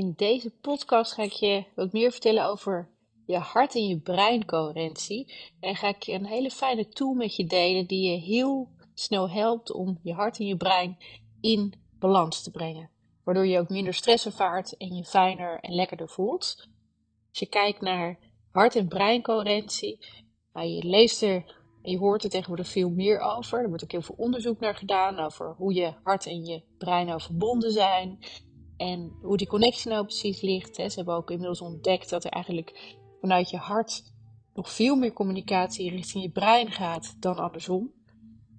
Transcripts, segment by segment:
In deze podcast ga ik je wat meer vertellen over je hart- en je breincoherentie. En ga ik je een hele fijne tool met je delen die je heel snel helpt om je hart en je brein in balans te brengen. Waardoor je ook minder stress ervaart en je fijner en lekkerder voelt. Als je kijkt naar hart- en breincoherentie, nou, je leest er en je hoort er tegenwoordig veel meer over. Er wordt ook heel veel onderzoek naar gedaan over hoe je hart en je brein nou verbonden zijn. En hoe die connectie nou precies ligt. Hè. Ze hebben ook inmiddels ontdekt dat er eigenlijk vanuit je hart nog veel meer communicatie richting je brein gaat dan andersom.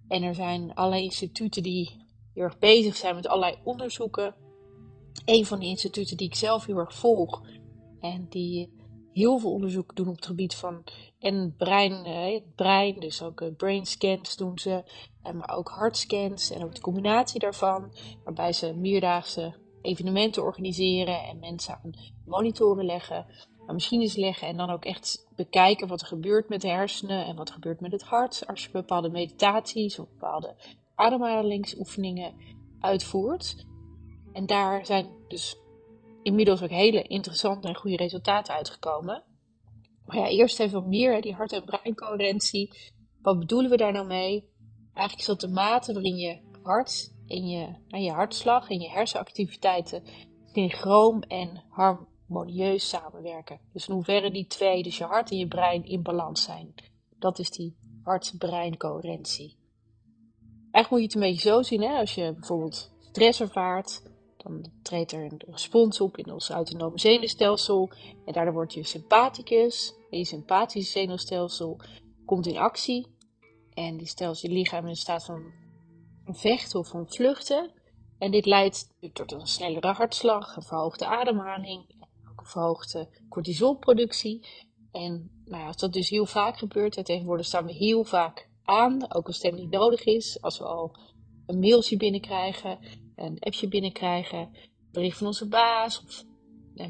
En er zijn allerlei instituten die heel erg bezig zijn met allerlei onderzoeken. Een van die instituten die ik zelf heel erg volg en die heel veel onderzoek doen op het gebied van en brein, eh, het brein, dus ook eh, brain scans doen ze, maar ook hartscans en ook de combinatie daarvan, waarbij ze meerdaagse evenementen organiseren en mensen aan monitoren leggen, aan machines leggen en dan ook echt bekijken wat er gebeurt met de hersenen en wat er gebeurt met het hart als je bepaalde meditaties of bepaalde ademhalingsoefeningen uitvoert. En daar zijn dus inmiddels ook hele interessante en goede resultaten uitgekomen. Maar ja, eerst even wat meer, die hart- en breincoherentie. Wat bedoelen we daar nou mee? Eigenlijk is dat de mate waarin je hart en je, je hartslag en je hersenactiviteiten synchroon en harmonieus samenwerken. Dus in hoeverre die twee, dus je hart en je brein, in balans zijn. Dat is die hart-brein-coherentie. Eigenlijk moet je het een beetje zo zien, hè? als je bijvoorbeeld stress ervaart, dan treedt er een respons op in ons autonome zenuwstelsel. En daardoor wordt je sympathicus, en je sympathische zenuwstelsel, komt in actie. En die stelt je lichaam in staat van vechten of van vluchten. En dit leidt tot een snellere hartslag, een verhoogde ademhaling, ook een verhoogde cortisolproductie. En nou ja, als dat dus heel vaak gebeurt, en tegenwoordig staan we heel vaak aan, ook als het niet nodig is, als we al een mailtje binnenkrijgen, een appje binnenkrijgen, een bericht van onze baas of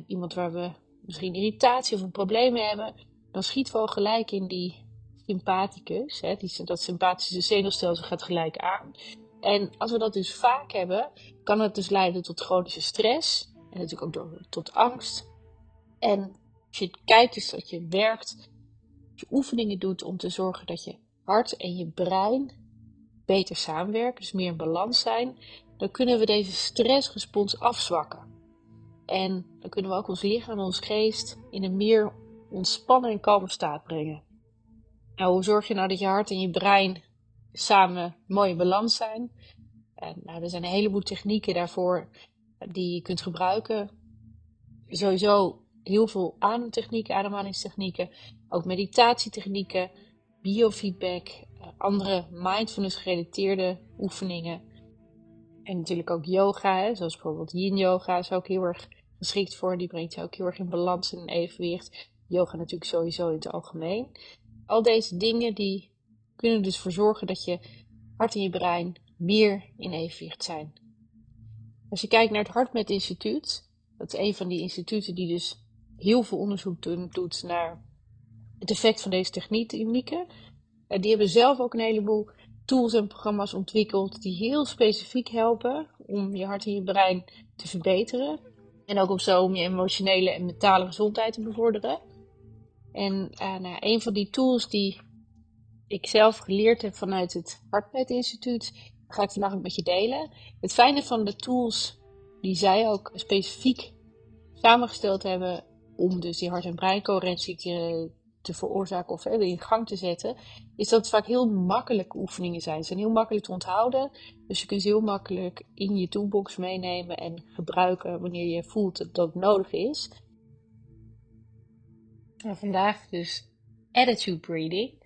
iemand waar we misschien irritatie of een probleem hebben, dan schiet we al gelijk in die sympathicus. Hè, die, dat sympathische zenuwstelsel gaat gelijk aan. En als we dat dus vaak hebben, kan het dus leiden tot chronische stress. En natuurlijk ook door, tot angst. En als je kijkt, dus dat je werkt, je oefeningen doet om te zorgen dat je hart en je brein beter samenwerken, dus meer in balans zijn, dan kunnen we deze stressrespons afzwakken. En dan kunnen we ook ons lichaam en ons geest in een meer ontspannen en kalme staat brengen. Nou, hoe zorg je nou dat je hart en je brein samen mooi in balans zijn? En, nou, er zijn een heleboel technieken daarvoor die je kunt gebruiken. Sowieso heel veel ademtechnieken, ademhalingstechnieken, ook meditatietechnieken, biofeedback, eh, andere mindfulness gerelateerde oefeningen. En natuurlijk ook yoga, hè, zoals bijvoorbeeld yin yoga is ook heel erg geschikt voor. Die brengt je ook heel erg in balans en evenwicht. Yoga natuurlijk sowieso in het algemeen. Al deze dingen die kunnen dus voor zorgen dat je hart en je brein meer in evenwicht zijn. Als je kijkt naar het HeartMath Instituut, dat is een van die instituten die dus heel veel onderzoek doet naar het effect van deze technieken. Die hebben zelf ook een heleboel tools en programma's ontwikkeld die heel specifiek helpen om je hart en je brein te verbeteren. En ook om zo om je emotionele en mentale gezondheid te bevorderen. En uh, nou, een van die tools die ik zelf geleerd heb vanuit het HeartMath Instituut, ga ik vandaag ook met je delen. Het fijne van de tools die zij ook specifiek samengesteld hebben om dus die hart- en breincoherentie te, te veroorzaken of in gang te zetten, is dat het vaak heel makkelijke oefeningen zijn. Ze zijn heel makkelijk te onthouden, dus je kunt ze heel makkelijk in je toolbox meenemen en gebruiken wanneer je voelt dat het nodig is. En vandaag dus attitude breathing.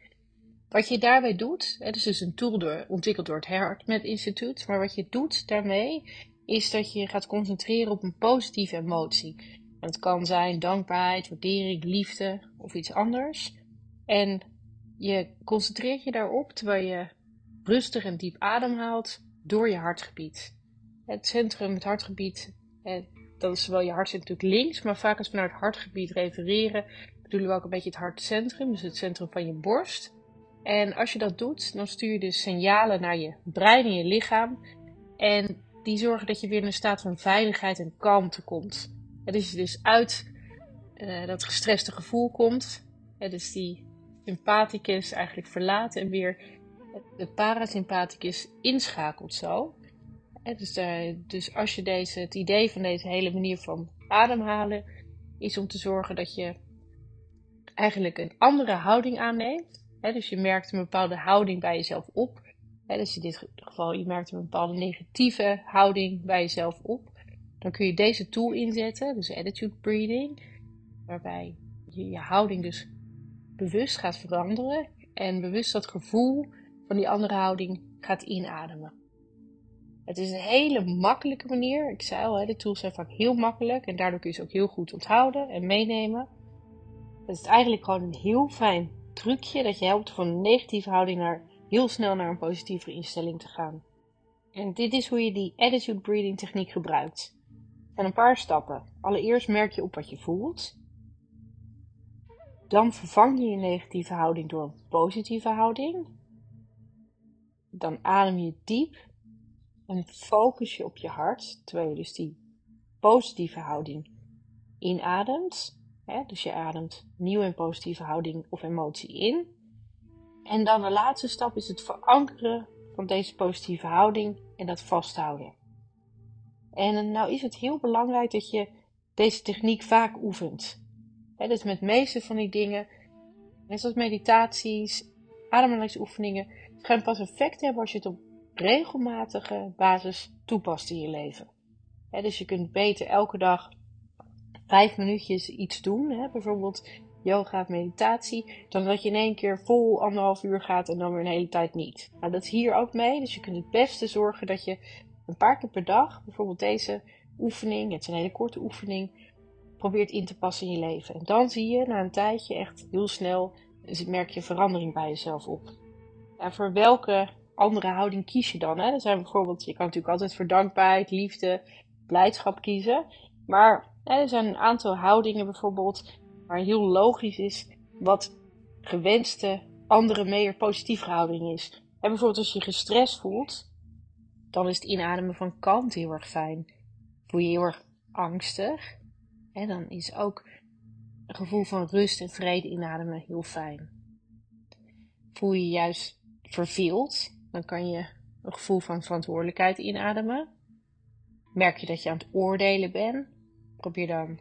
Wat je daarbij doet, het is dus een tool door, ontwikkeld door het HeartMath Instituut, maar wat je doet daarmee is dat je gaat concentreren op een positieve emotie. Het kan zijn dankbaarheid, waardering, liefde of iets anders. En je concentreert je daarop terwijl je rustig en diep ademhaalt door je hartgebied. Het centrum, het hartgebied, dat is wel je hart zit natuurlijk links, maar vaak als we naar het hartgebied refereren, bedoelen we ook een beetje het hartcentrum, dus het centrum van je borst. En als je dat doet, dan stuur je dus signalen naar je brein en je lichaam. En die zorgen dat je weer in een staat van veiligheid en kalmte komt. dus je dus uit uh, dat gestreste gevoel komt. dus die sympathicus eigenlijk verlaat en weer de parasympathicus inschakelt zo. dus, uh, dus als je deze, het idee van deze hele manier van ademhalen is om te zorgen dat je eigenlijk een andere houding aanneemt. Dus je merkt een bepaalde houding bij jezelf op. dus in dit geval, je merkt een bepaalde negatieve houding bij jezelf op. Dan kun je deze tool inzetten, dus attitude breathing, waarbij je je houding dus bewust gaat veranderen en bewust dat gevoel van die andere houding gaat inademen. Het is een hele makkelijke manier. Ik zei al, de tools zijn vaak heel makkelijk en daardoor kun je ze ook heel goed onthouden en meenemen. Het is eigenlijk gewoon een heel fijn trucje dat je helpt van een negatieve houding naar heel snel naar een positieve instelling te gaan. En dit is hoe je die attitude breathing techniek gebruikt. En een paar stappen. Allereerst merk je op wat je voelt. Dan vervang je je negatieve houding door een positieve houding. Dan adem je diep en focus je op je hart, terwijl je dus die positieve houding inademt. Hè? Dus je ademt nieuwe en positieve houding of emotie in. En dan de laatste stap is het verankeren van deze positieve houding en dat vasthouden. En nou is het heel belangrijk dat je deze techniek vaak oefent. He, dus met de meeste van die dingen, net zoals meditaties, ademhalingsoefeningen, gaan pas effect hebben als je het op regelmatige basis toepast in je leven. dus je kunt beter elke dag vijf minuutjes iets doen, bijvoorbeeld yoga of meditatie, dan dat je in één keer vol anderhalf uur gaat en dan weer een hele tijd niet. Nou, dat is hier ook mee, dus je kunt het beste zorgen dat je een paar keer per dag, bijvoorbeeld deze oefening, het is een hele korte oefening, probeert in te passen in je leven. En dan zie je na een tijdje echt heel snel, merk je verandering bij jezelf op. En voor welke andere houding kies je dan? Hè? Zijn bijvoorbeeld, je kan natuurlijk altijd voor dankbaarheid, liefde, blijdschap kiezen. Maar hè, er zijn een aantal houdingen bijvoorbeeld waar heel logisch is wat gewenste andere, meer positieve houding is. En bijvoorbeeld als je gestrest voelt, dan is het inademen van kalmte heel erg fijn. Voel je heel erg angstig, en dan is ook een gevoel van rust en vrede inademen heel fijn. Voel je juist verveeld, dan kan je een gevoel van verantwoordelijkheid inademen. Merk je dat je aan het oordelen bent, probeer dan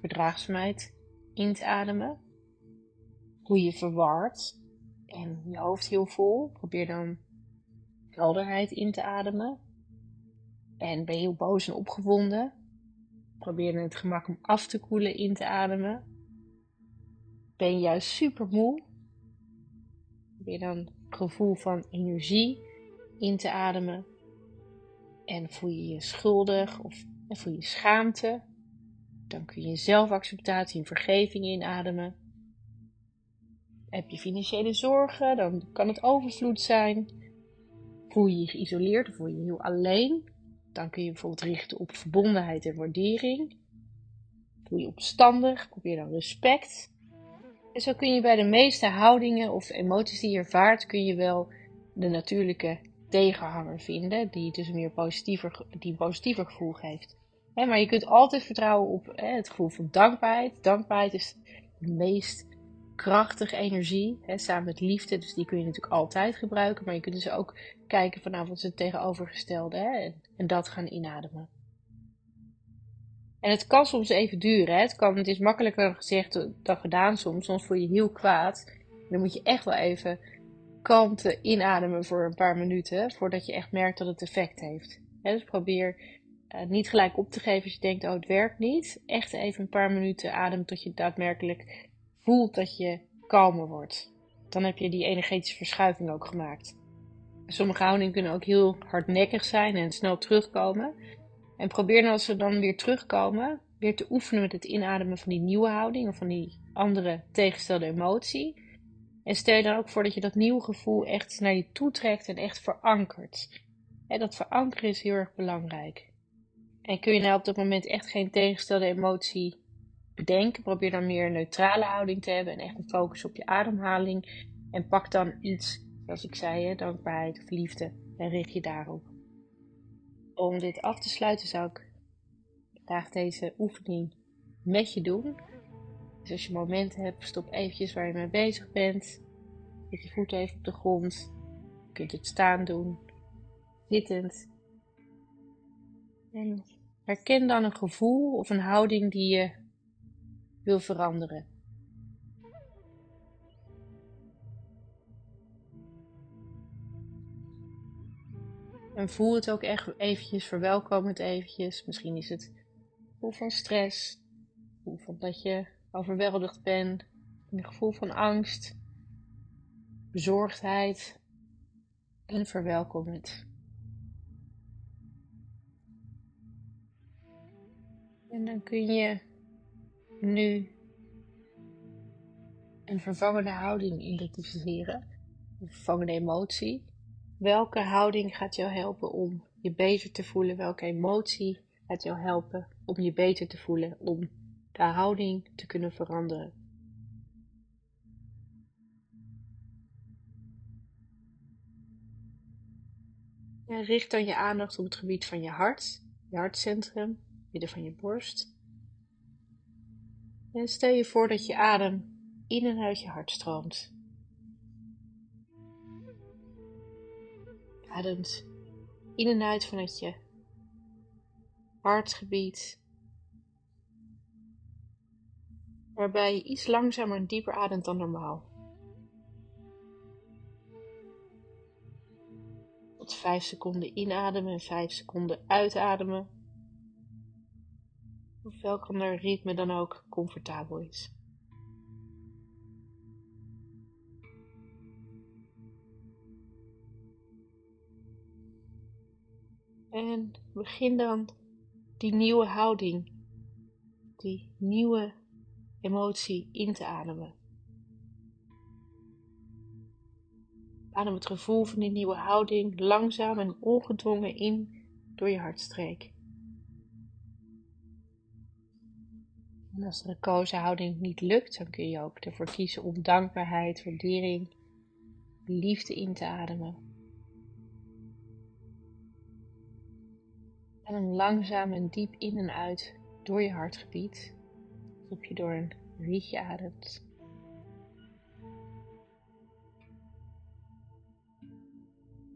verdraagzaamheid in te ademen. Voel je verward en je hoofd heel vol, probeer dan helderheid in te ademen. En ben je heel boos en opgewonden, Probeer het gemak om af te koelen in te ademen. Ben je juist super moe? Probeer dan een gevoel van energie in te ademen. En voel je je schuldig of voel je schaamte. Dan kun je zelfacceptatie en vergeving inademen. Heb je financiële zorgen, dan kan het overvloed zijn. Voel je je geïsoleerd of voel je je heel alleen, dan kun je bijvoorbeeld richten op verbondenheid en waardering. Voel je opstandig, probeer dan respect. En zo kun je bij de meeste houdingen of emoties die je ervaart, kun je wel de natuurlijke tegenhanger vinden, die dus meer positiever, die een positiever gevoel geeft. Maar je kunt altijd vertrouwen op het gevoel van dankbaarheid. Dankbaarheid is de meest krachtige energie, samen met liefde, dus die kun je natuurlijk altijd gebruiken. Maar je kunt dus ook kijken vanaf wat is het tegenovergestelde en, en, dat gaan inademen. En het kan soms even duren. Het, kan, het is makkelijker gezegd dan gedaan soms. Soms voel je heel kwaad. Dan moet je echt wel even kalmte inademen voor een paar minuten. Voordat je echt merkt dat het effect heeft. dus probeer uh, niet gelijk op te geven als je denkt, oh het werkt niet. Echt even een paar minuten ademen tot je daadwerkelijk voelt dat je kalmer wordt. Dan heb je die energetische verschuiving ook gemaakt. Sommige houdingen kunnen ook heel hardnekkig zijn en snel terugkomen. En probeer dan als ze dan weer terugkomen, weer te oefenen met het inademen van die nieuwe houding of van die andere tegenstelde emotie. En stel je dan ook voor dat je dat nieuwe gevoel echt naar je toe trekt en echt verankert. Dat verankeren is heel erg belangrijk. En kun je nou op dat moment echt geen tegenstelde emotie bedenken, probeer dan meer een neutrale houding te hebben en echt een focus op je ademhaling. En pak dan iets Zoals ik zei, dankbaarheid of liefde. En richt je daarop. Om dit af te sluiten zou ik graag deze oefening met je doen. Dus als je momenten hebt, stop eventjes waar je mee bezig bent. Zet je voet even op de grond. Je kunt het staan doen, zittend. En herken dan een gevoel of een houding die je wil veranderen. En voel het ook echt eventjes, verwelkom het eventjes. Misschien is het gevoel van stress, gevoel van dat je overweldigd bent, een gevoel van angst, bezorgdheid en verwelkom het. En dan kun je nu een vervangende houding identificeren, een vervangende emotie. Welke houding gaat jou helpen om je beter te voelen? Welke emotie gaat jou helpen om je beter te voelen? Om de houding te kunnen veranderen. En richt dan je aandacht op het gebied van je hart, je hartcentrum, midden van je borst. En stel je voor dat je adem in en uit je hart stroomt. Ademt in en uit vanuit je hartgebied. Waarbij je iets langzamer en dieper ademt dan normaal. Tot 5 seconden inademen en 5 seconden uitademen. Of welk ander ritme dan ook comfortabel is. En begin dan die nieuwe houding, die nieuwe emotie in te ademen. Adem het gevoel van die nieuwe houding langzaam en ongedwongen in door je hartstreek. En als de gekozen houding niet lukt, dan kun je ook ervoor kiezen om dankbaarheid, waardering, liefde in te ademen. Adem langzaam en diep in en uit door je hartgebied, alsof je door een rietje ademt.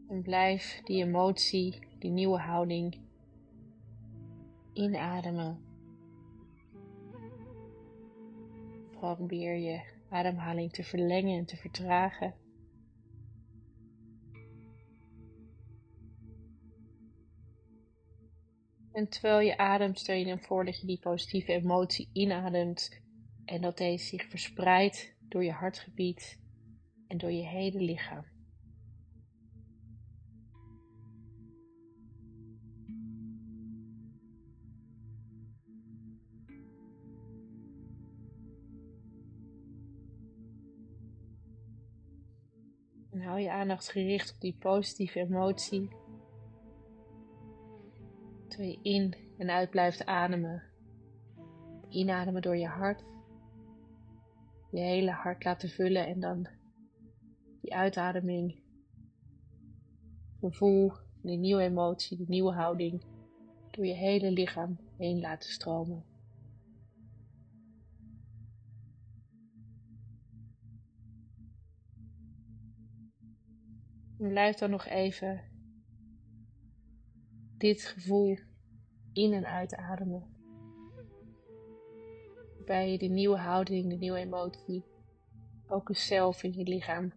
En blijf die emotie, die nieuwe houding inademen. Probeer je ademhaling te verlengen en te vertragen. En terwijl je ademt, stel je dan voor dat je die positieve emotie inademt en dat deze zich verspreidt door je hartgebied en door je hele lichaam. En hou je aandacht gericht op die positieve emotie Terwijl je in en uit blijft ademen. Inademen door je hart. Je hele hart laten vullen en dan die uitademing. Gevoel, die nieuwe emotie, die nieuwe houding door je hele lichaam heen laten stromen. Blijf dan nog even dit gevoel in en uitademen. Waarbij je de nieuwe houding, de nieuwe emotie, ook eens zelf in je lichaam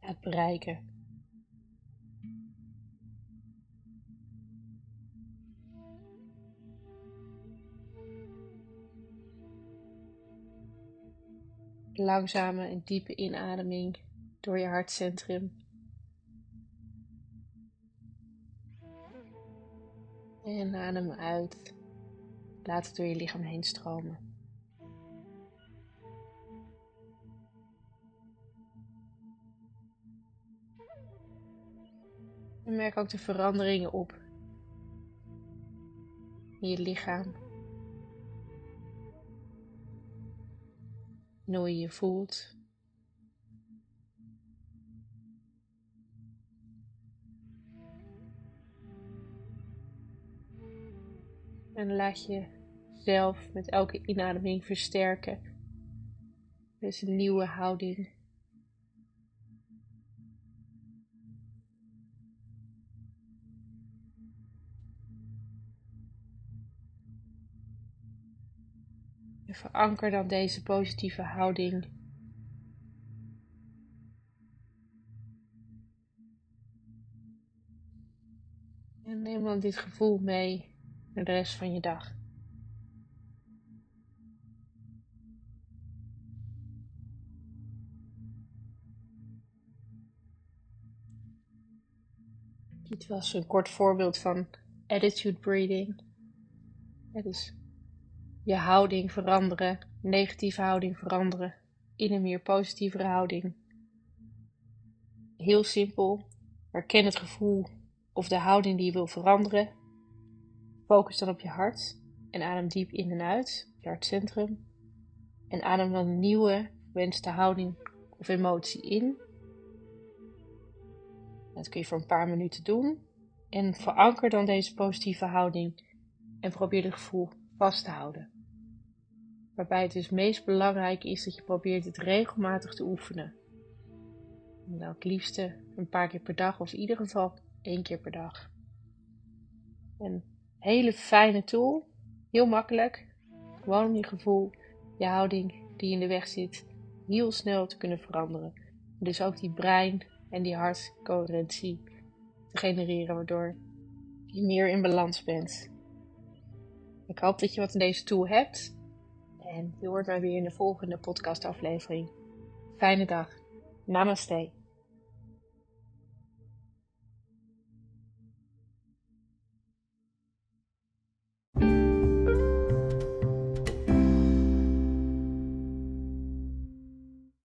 gaat bereiken. Langzame en diepe inademing door je hartcentrum. En adem uit. Laat het door je lichaam heen stromen. En merk ook de veranderingen op in je lichaam. En hoe je je voelt. En laat je zelf met elke inademing versterken. Een nieuwe houding. En veranker dan deze positieve houding En neem dan dit gevoel mee de rest van je dag. Dit was een kort voorbeeld van attitude breathing. Het is je houding veranderen, negatieve houding veranderen in een meer positieve houding. Heel simpel, herken het gevoel of de houding die je wil veranderen. Focus dan op je hart en adem diep in en uit, je hartcentrum. En adem dan een nieuwe wenste houding of emotie in. Dat kun je voor een paar minuten doen. En veranker dan deze positieve houding en probeer het gevoel vast te houden. Waarbij het dus meest belangrijk is dat je probeert het regelmatig te oefenen. En dan het liefste een paar keer per dag of in ieder geval één keer per dag. Een hele fijne tool, heel makkelijk. Gewoon om je gevoel, je houding die in de weg zit, heel snel te kunnen veranderen. Dus ook die brein en die hartcoherentie te genereren, waardoor je meer in balans bent. Ik hoop dat je wat in deze tool hebt. En je hoort mij weer in de volgende podcastaflevering. Fijne dag. Namaste.